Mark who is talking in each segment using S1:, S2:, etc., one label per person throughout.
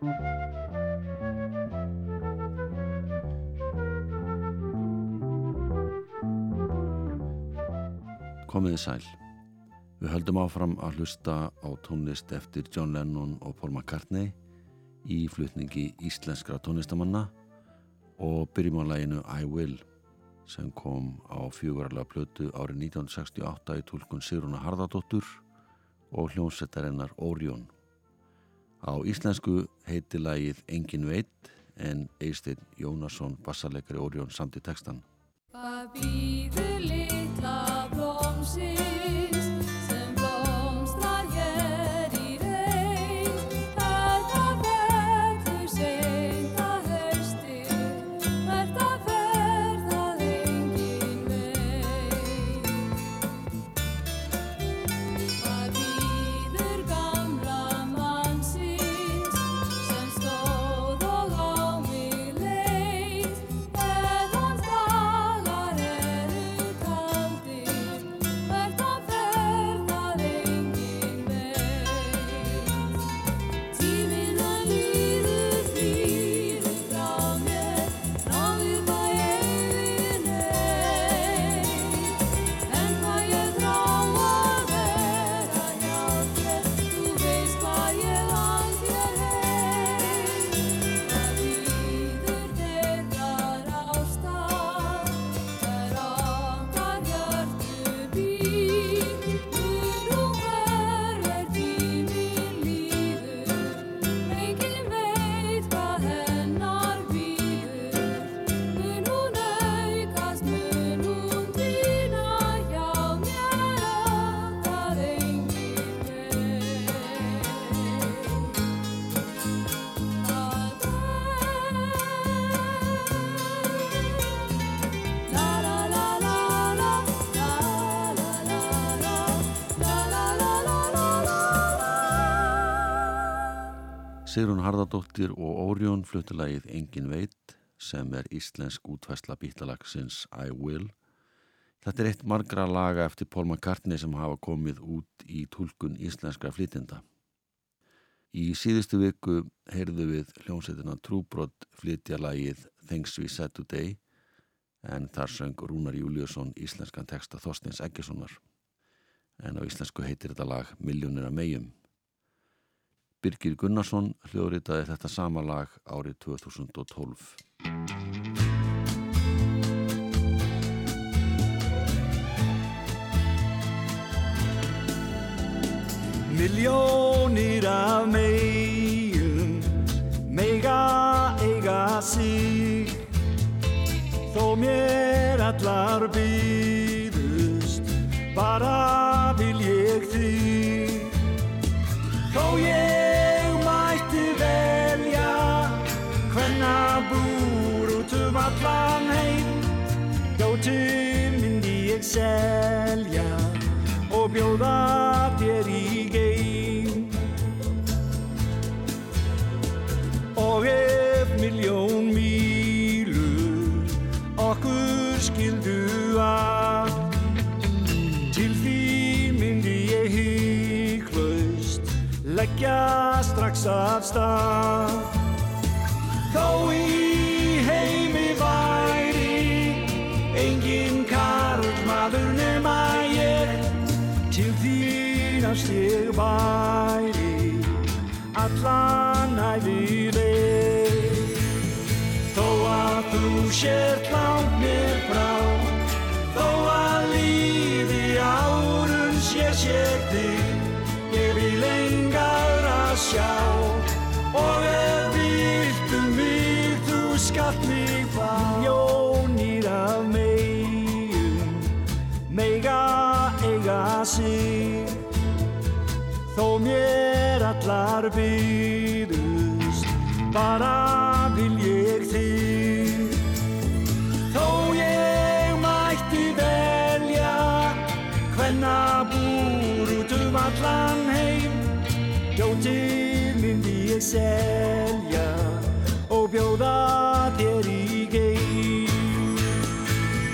S1: Komiði sæl. Við höldum áfram að hlusta á tónlist eftir John Lennon og Paul McCartney í flutningi íslenskra tónlistamanna og byrjum á læginu I Will sem kom á fjögurarlega plötu árið 1968 í tólkun Sigruna Harðardóttur og hljómsettarinnar Orion. Á íslensku heiti lægið Engin veit en Eisteinn Jónasson bassarleikari Orion samt í textan.
S2: Hvað
S1: Sigrun Harðardóttir og Orion fluttulægið Engin veit sem er íslensk útvæsla bítalagsins I Will. Þetta er eitt margra laga eftir Paul McCartney sem hafa komið út í tólkun íslenskra flytinda. Í síðustu viku heyrðu við hljómsveitina Trúbrott flytja lagið Things We Said Today en þar söng Rúnar Júliusson íslenskan texta Þorsteins Eggessonar en á íslensku heitir þetta lag Miljónir að megjum. Birgir Gunnarsson hljóðritaði þetta sama lag árið 2012.
S3: Miljónir af meigum meiga eiga sig Þó mér allar byðust bara selja og bjóða þér í geim. Og ef miljón mílur okkur skildu að Til þín myndi ég hygglust leggja strax af stað ást ég væri allan æfi veg Þó að þú sért langt mér frá Þó að lífi árun sé sér þig Ég vil engar að sjá allar byðust Bara vil ég þig. Þó ég mætti velja Hvenna búr út um allan heim. Jótið myndi ég selja Og bjóða þér í geim.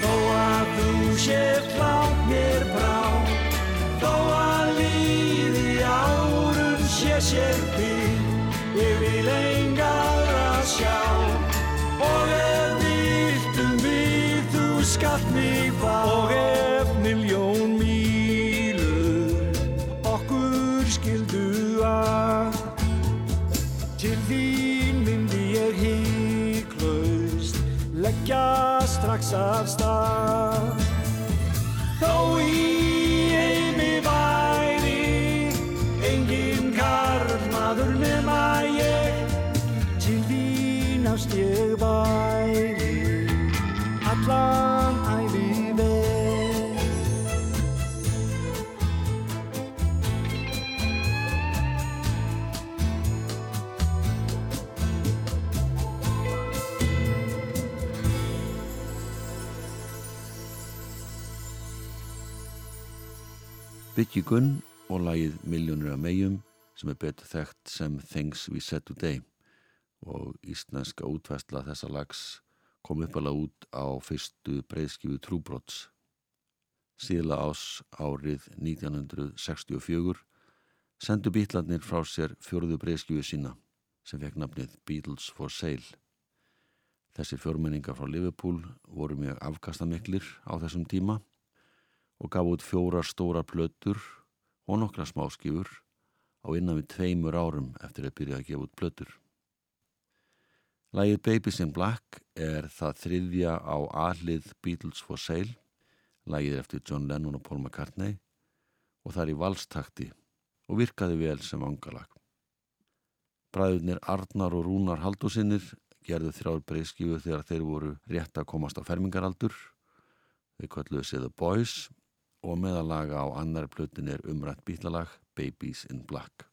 S3: Þó að þú sért cierpi Ég vil engar að sjá. Og ef viltum við þú skatt mig fá. Og ef miljón mílu okkur skildu að. Til þín myndi ég híklaust Leggja strax af stað. Ást ég væri allan æfi veg
S1: Biggie Gunn og lagið Miljónir af megjum sem er betur þekkt sem Things We Said Today og íslenska útvæsla þessa lags kom uppalega út á fyrstu breyðskifu Trúbrots. Síðla ás árið 1964 sendu bítlarnir frá sér fjörðu breyðskifu sína sem fekk nafnið Beatles for Sale. Þessir fjórmenningar frá Liverpool voru mjög afkastamiklir á þessum tíma og gaf út fjórar stóra plötur og nokkra smáskifur á innan við tveimur árum eftir að byrja að gefa út plötur. Lægið Babies in Black er það þriðja á aðlið Beatles for Sale, lægið eftir John Lennon og Paul McCartney og það er í valstakti og virkaði vel sem angalag. Bræðurnir Arnar og Rúnar Haldósinnir gerðu þrjár breyðskifu þegar þeir voru rétt að komast á fermingaraldur. Þeir kölluðu sig The Boys og meðalaga á annari plötin er umrætt bítlalag Babies in Black.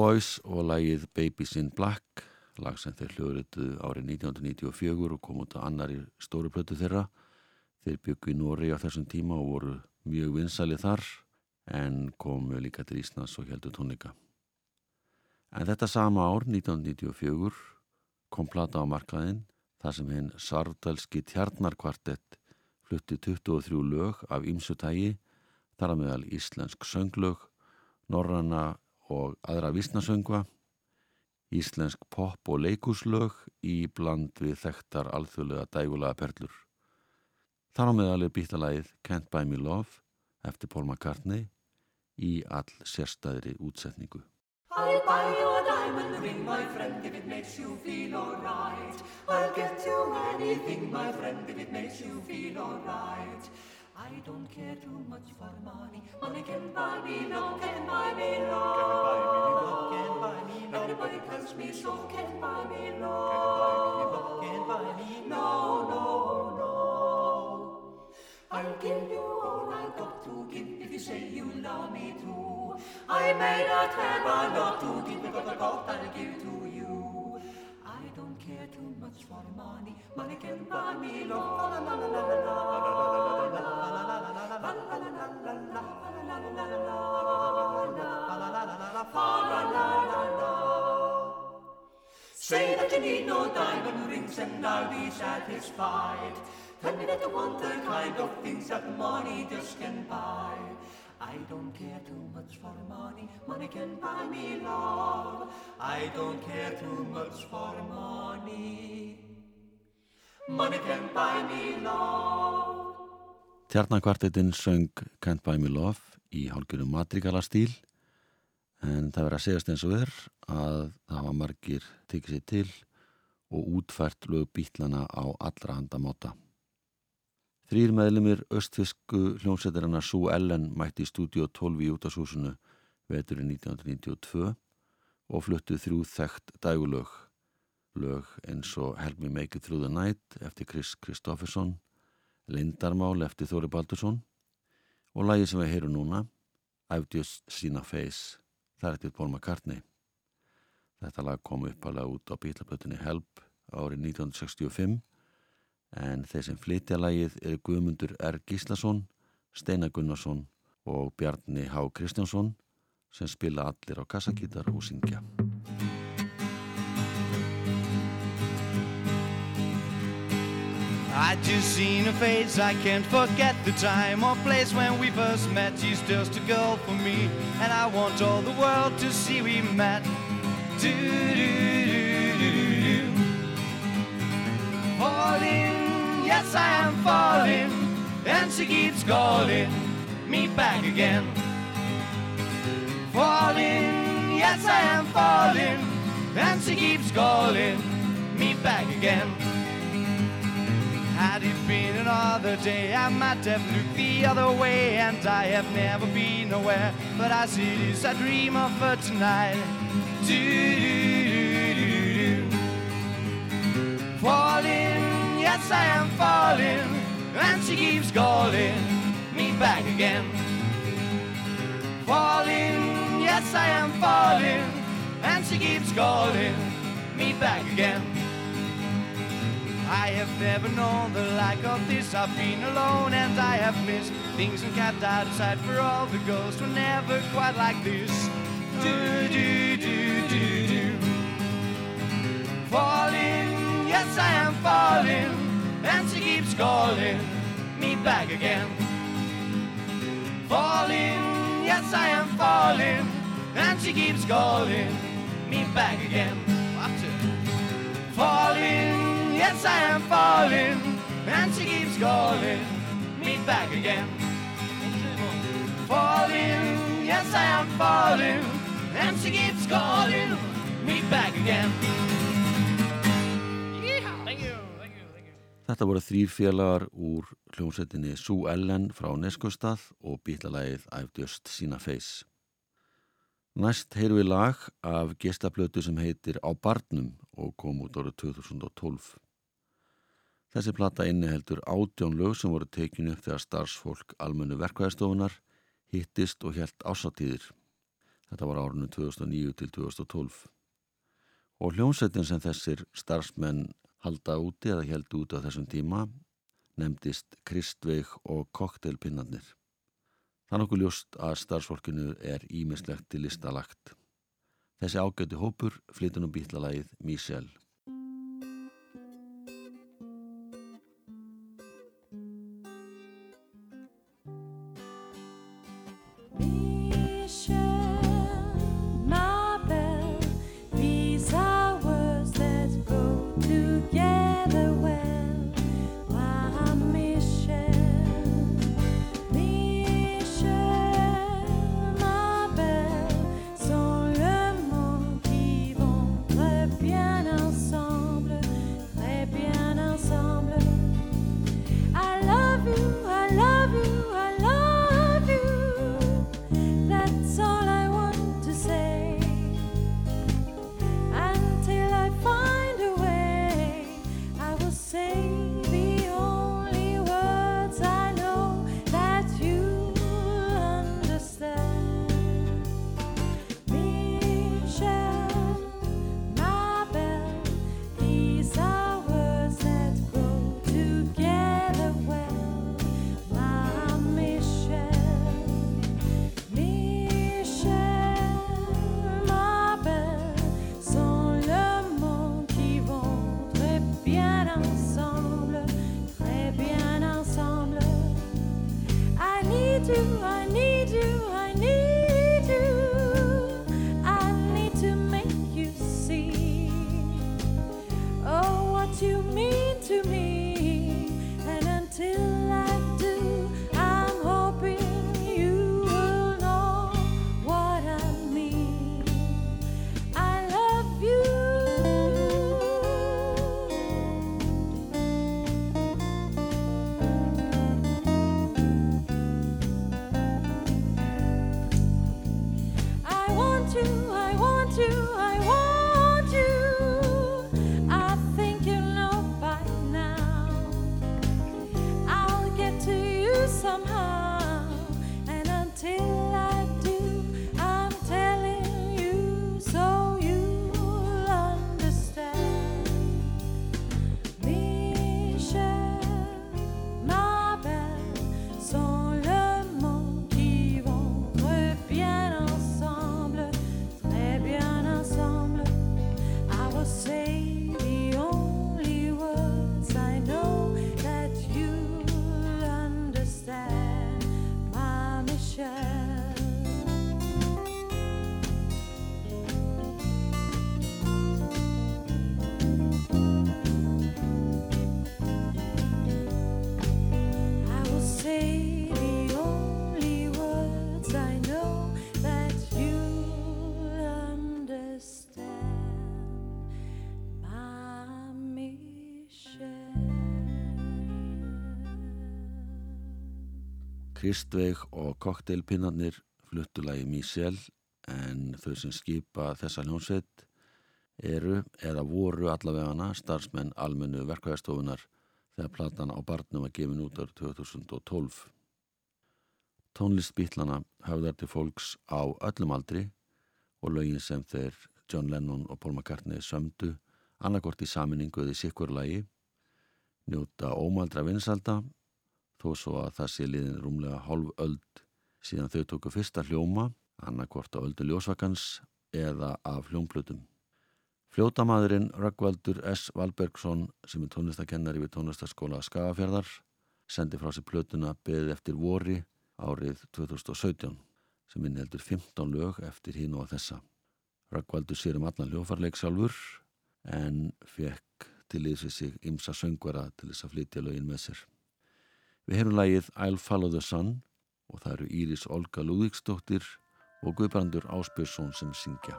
S1: Boys og lagið Babies in Black, lag sem þeir hljóðrituðu árið 1994 og kom út á annari stóru plötu þeirra. Þeir byggu í Nóri á þessum tíma og voru mjög vinsælið þar en komu líka til Íslands og heldur tónleika. En þetta sama ár, 1994, kom plata á markaðinn þar sem hinn Sardalski tjarnarkvartett flutti 23 lög af ýmsutægi, þar að meðal íslensk sönglög, norranna og aðra vísnasöngva, íslensk pop og leikuslög í bland við þekktar alþjóðlega dægulega perlur. Þar á meðal er býttalagið Can't Buy Me Love eftir Paul McCartney í all sérstæðri útsetningu.
S4: I'll buy you a diamond ring, my friend, if it makes you feel alright. I'll get you anything, my friend, if it makes you feel alright. I don't care too much for money. Money can buy me love, can buy me love. Can buy me can buy me love. Everybody tells me so, can buy me love. Can buy me can buy me love. No, no, no. I'll give you all I've got to give if you say you love me too. I may not have a lot to give, but I've got I'll give to you. I don't care too much for money. Money can buy me love. La la la la la la la la. Say that you need no diamond rings and I'll be satisfied. Tell me that you want the kind of things that money just can buy. I don't care too much for money, money can buy me love. I don't care too much for money, money can buy me love.
S1: Tjarnakvartetinn söng Can't Buy Me Love í hálfgjörnum matrikala stíl en það verður að segjast eins og er að það var margir tekið sér til og útfært lög bítlana á allra handa móta. Þrýr meðlumir östfisku hljómsættirana Sue Ellen mætti í stúdíu 12 í útashúsinu veturinn 1992 og fluttu þrjú þekkt dægulög. Lög eins og Help Me Make It Through the Night eftir Chris Kristofferson, Lindarmál eftir Þóri Baldursson og lagi sem við heyrum núna, I've Just Seen a Face, það er eftir Paul McCartney. Þetta lag kom uppalega út á bílaplötunni Help árið 1965 en þeir sem flytja lagið eru Guðmundur R. Gíslason, Steinar Gunnarsson og Bjarni H. Kristjánsson sem spila allir á kassakítar og syngja.
S5: I just seen her face, I can't forget the time or place when we first met. She's just a girl for me, and I want all the world to see we met. Do do do do do. Falling, yes I am falling, and she keeps calling me back again. Falling, yes I am falling, and she keeps calling me back again. Had it been another day, I might have looked the other way, and I have never been aware. But as it is, I dream of her tonight. Do do do do do. Falling, yes I am falling, and she keeps calling me back again. Falling, yes I am falling, and she keeps calling me back again. I have never known the like of this. I've been alone and I have missed things and kept out of sight for all the ghosts were never quite like this. Do do do do do. Falling, yes I am falling, and she keeps calling me back again. Falling, yes I am falling, and she keeps calling me back again. Falling, yes I am falling, and she keeps calling me back again. Falling, yes I am falling, and she keeps calling me back again. Thank you, thank you, thank you.
S1: Þetta voru þrýr félagar úr hljómsveitinni Sue Ellen frá Neskustad og bítlalagið I've Just Seen a Face. Næst heyrum við lag af gestaplötu sem heitir Á barnum og kom út árið 2012. Þessi plata inniheldur átjón lög sem voru tekinu upp þegar starfsfólk almennu verkvæðistofunar hittist og helt ásatíðir. Þetta var árinu 2009 til 2012. Og hljómsveitin sem þessir starfsmenn halda úti eða held út á þessum tíma nefndist Kristveig og koktelpinnarnir. Það er nokkuð ljóst að starfsfólkinu er ímislegt til listalagt. Þessi ágæti hópur flytur nú bítlalagið Michelle.
S6: do
S1: Kristveig og kokteilpinnarnir fluttulagi Mísel en þau sem skipa þessa hljónsveit eru eða voru allavegana starfsmenn almennu verkvæðastofunar þegar platan á barnum var gefin út árið 2012. Tónlist bítlana höfðar til fólks á öllum aldri og lögin sem þeir John Lennon og Paul McCartney sömdu annarkort í saminningu eða í sikkur lagi njóta ómaldra vinsalda þó svo að það sé liðin rúmlega hálf öld síðan þau tóku fyrsta hljóma annarkort á öldu ljósvakans eða af hljómplutum. Fljótamaðurinn Röggvaldur S. Valbergsson sem er tónlistakennari við tónlistaskóla Skagafjörðar sendi frá sér plötuna beðið eftir vori árið 2017 sem innheldur 15 lög eftir hín og þessa. Röggvaldur sér um allan hljófarleik sjálfur en fekk til við sig ymsa söngvara til þess að flytja lögin með sér. Við heyrum lagið I'll Follow the Sun og það eru Íris Olga Lúðíksdóttir og Guðbrandur Áspjörsson sem syngja.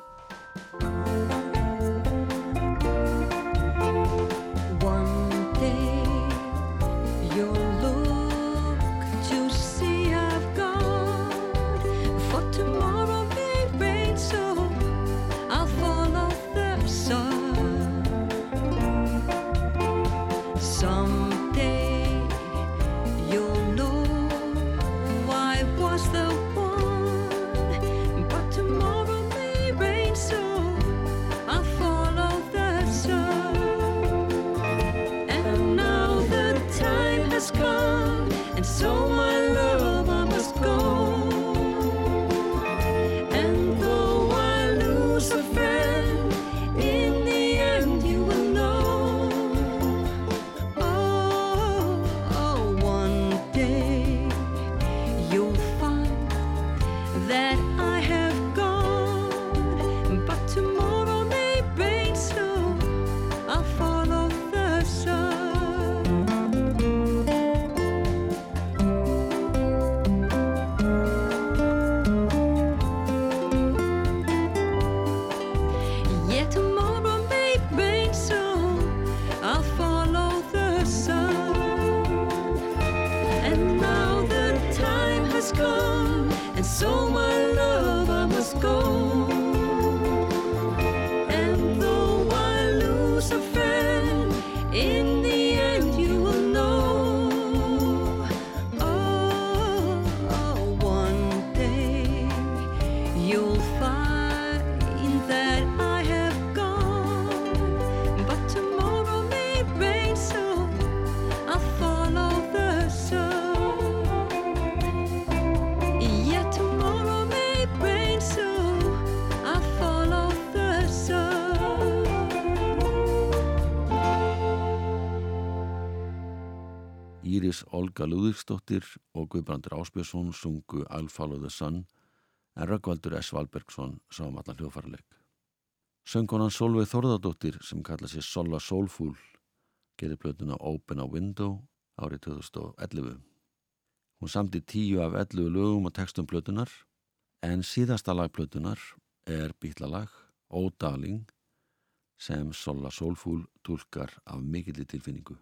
S6: And so
S1: Olga Lúðíksdóttir og Guðbrandur Áspjörsson sungu I'll Follow the Sun en Röggvaldur S. Valbergsson sá um allan hljófarleik. Söngunan Solveig Þorðardóttir sem kalla sér Sola Soulful gerði plötuna Open a Window árið 2011. Hún samti tíu af 11 lögum og textum plötunar en síðasta lag plötunar er bítlalag Oh Darling sem Sola Soulful tólkar af mikilli tilfinningu.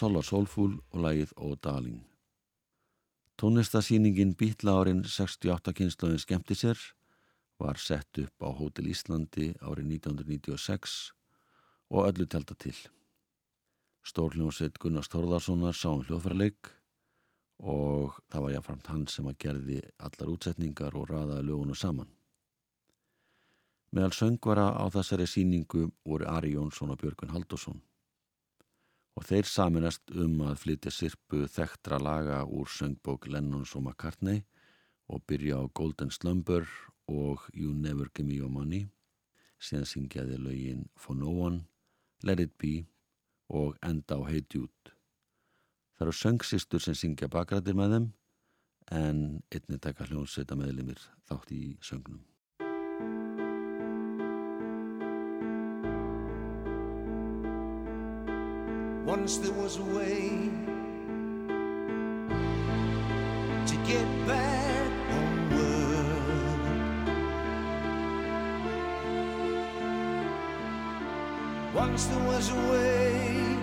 S1: Solar Soulful og lagið Oh Darling. Tónlistasýningin Bítla árin 68 kynslaðin skemmti sér var sett upp á Hótel Íslandi árið 1996 og öllu telta til. Stórljónsveit Gunnar Stórðarssonar sá um hljóðfæraleik og það var jáframt hann sem að gerði allar útsetningar og raðaði lögunu saman. Meðal söngvara á þessari síningu voru Ari Jónsson og Björgun Haldursson og þeir saminast um að flytja sirpu þekktra laga úr söngbók Lennons og McCartney og byrja á Golden Slumber og You Never Give Me Your Money síðan syngjaði lögin For No One, Let It Be og enda á Hey Dude. Það eru söngsistur sem syngja bakrættir með þeim en einnig taka hljónsveita meðlimir þátt í söngnum.
S5: Once there was a way to get back homeward. Once there was a way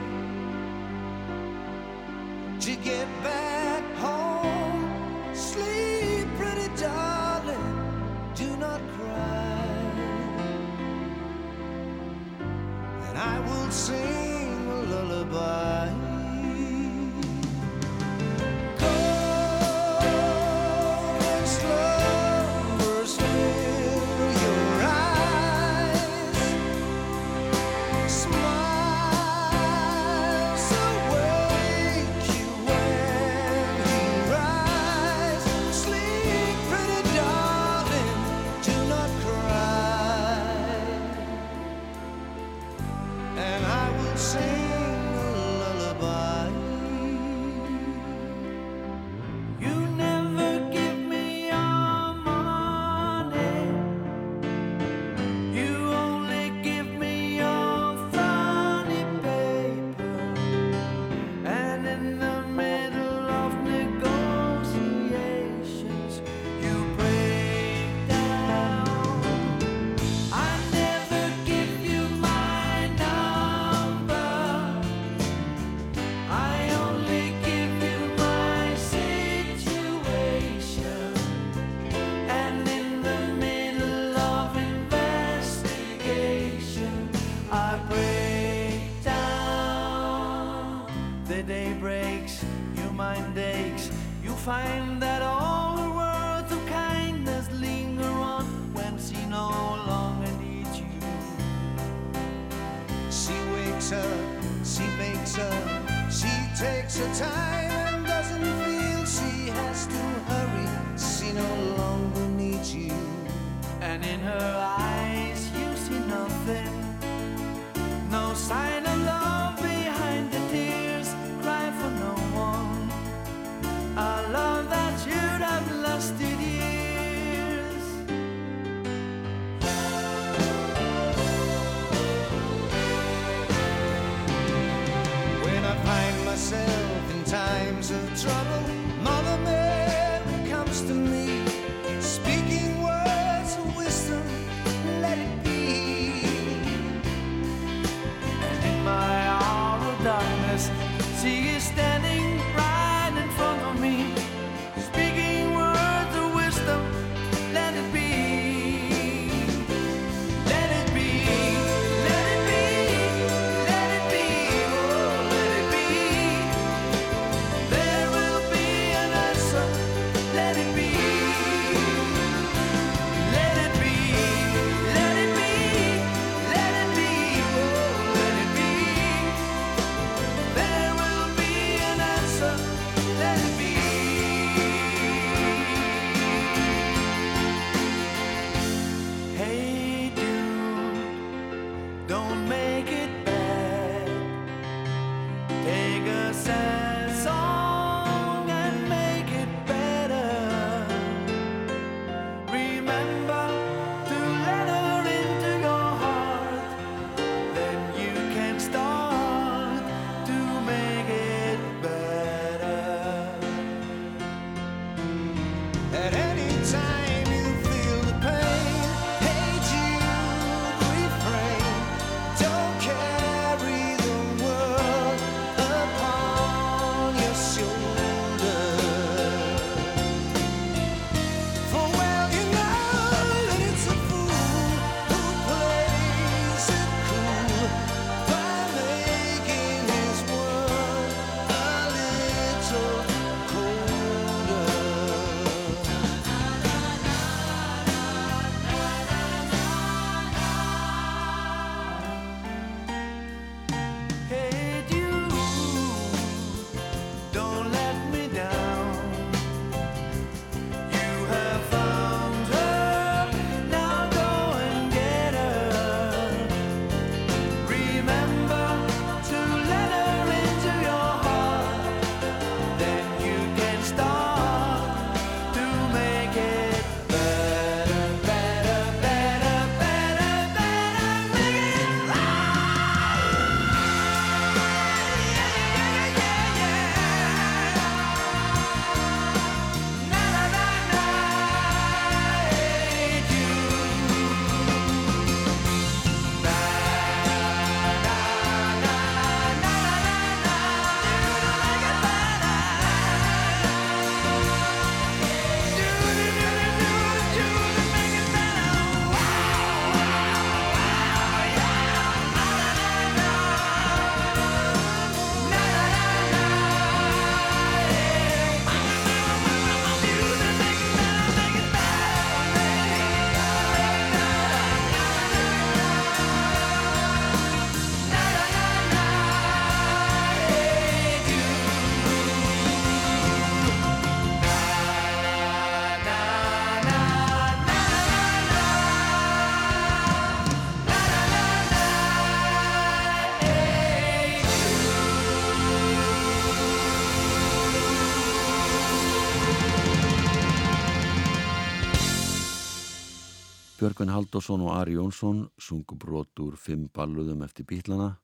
S7: Halldórsson og Ari Jónsson sungu brot úr fimm balluðum eftir bítlana.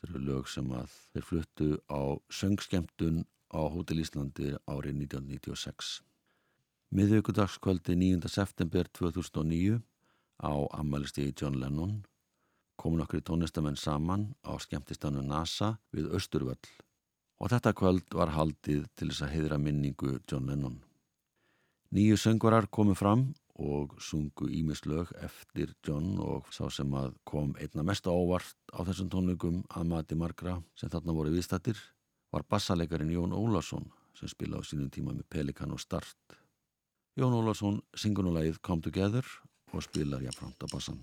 S7: Þetta eru lög sem að þeir fluttu á söngskemtun á Hótel Íslandi árið 1996. Miðvíkudagskvöldi 9. september 2009 á ammælistíði John Lennon komu nokkri tónlistamenn saman á skemmtistanu NASA við Östurvöll og þetta kvöld var haldið til þess að heiðra minningu John Lennon. Nýju söngvarar komu fram og sungu ímislög eftir John og sá sem að kom einna mest ávart á þessum tónleikum að mati margra sem þarna voru viðstættir var bassalegarin Jón Ólason sem spila á sínum tíma með Pelikan og Start. Jón Ólason syngur nú lagið Come Together og spilar jafnframt á bassan.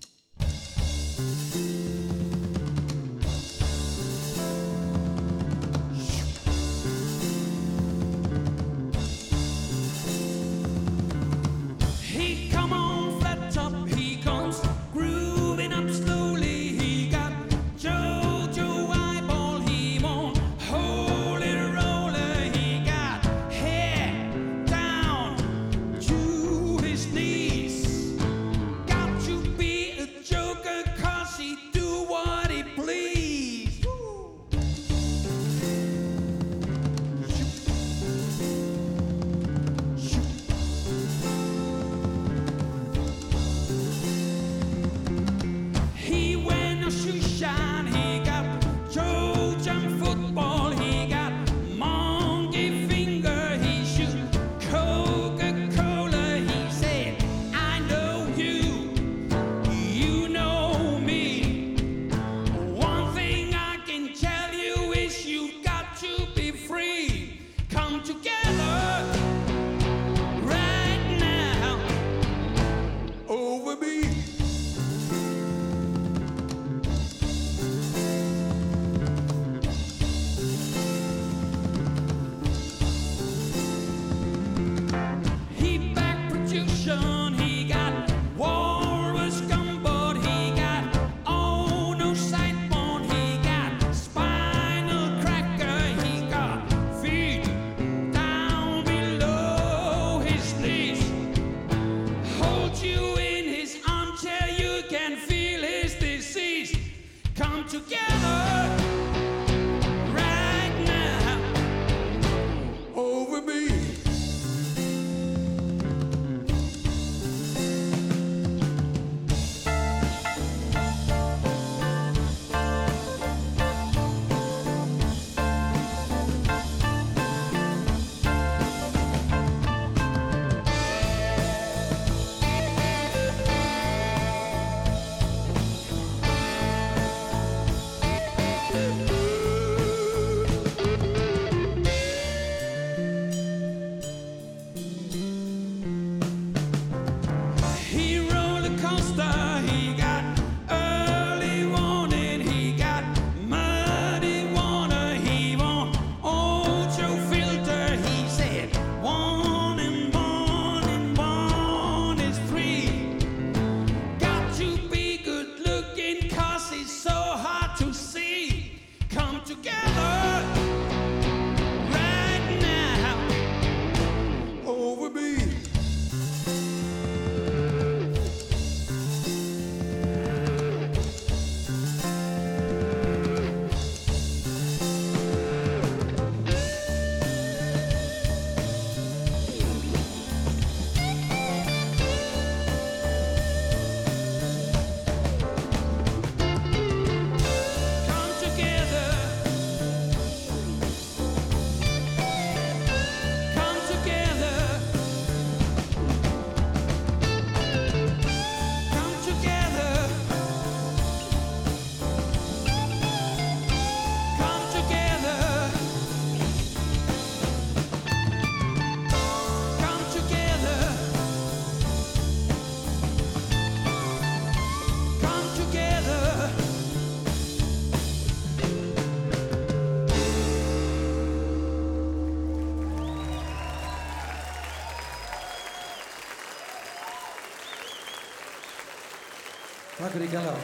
S8: Takk fyrir kjalla.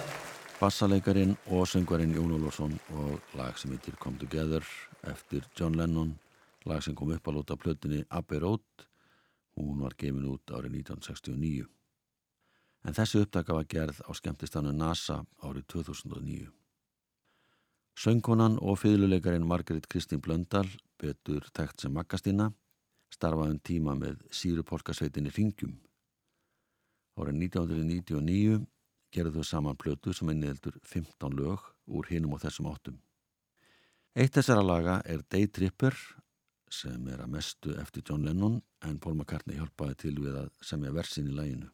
S7: Bassalegarin og söngvarinn Jón Ólafsson og lag sem heitir Come Together eftir John Lennon lag sem kom upp að lóta plötunni Abbey Road hún var gefin út árið 1969
S9: en þessi upptaka var gerð á skemmtistannu NASA árið 2009. Söngkonan og fyrirluleikarin Margaret Kristín Blöndal, betur tekt sem Makkastina, starfaði um tíma með sírupolkasveitinni Ringjum. Árið 1999 gerðu þau saman plötu sem einniðeldur 15 lög úr hinum og þessum áttum. Eitt þessara laga er Day Tripper sem er að mestu eftir John Lennon en Paul McCartney hjálpaði til við að semja versin í læginu.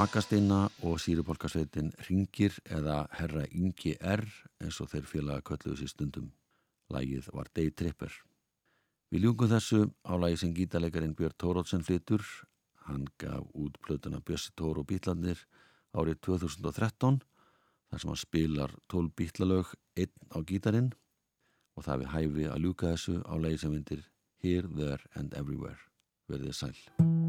S9: Makkastina og sírupolkasveitin Ringir eða Herra Ingi R eins og þeir félaga kölluðu sér stundum. Lægið var Day Tripper. Við ljungum þessu á lægi sem gítalegarinn Björn Tórótsen flytur. Hann gaf út plötuna Bjössi Tór og Bítlandir árið 2013 þar sem hann spilar 12 bítlalög einn á gítarinn og það við hæfi að ljúka þessu á lægi sem myndir Here, There and Everywhere. Verðið sæl.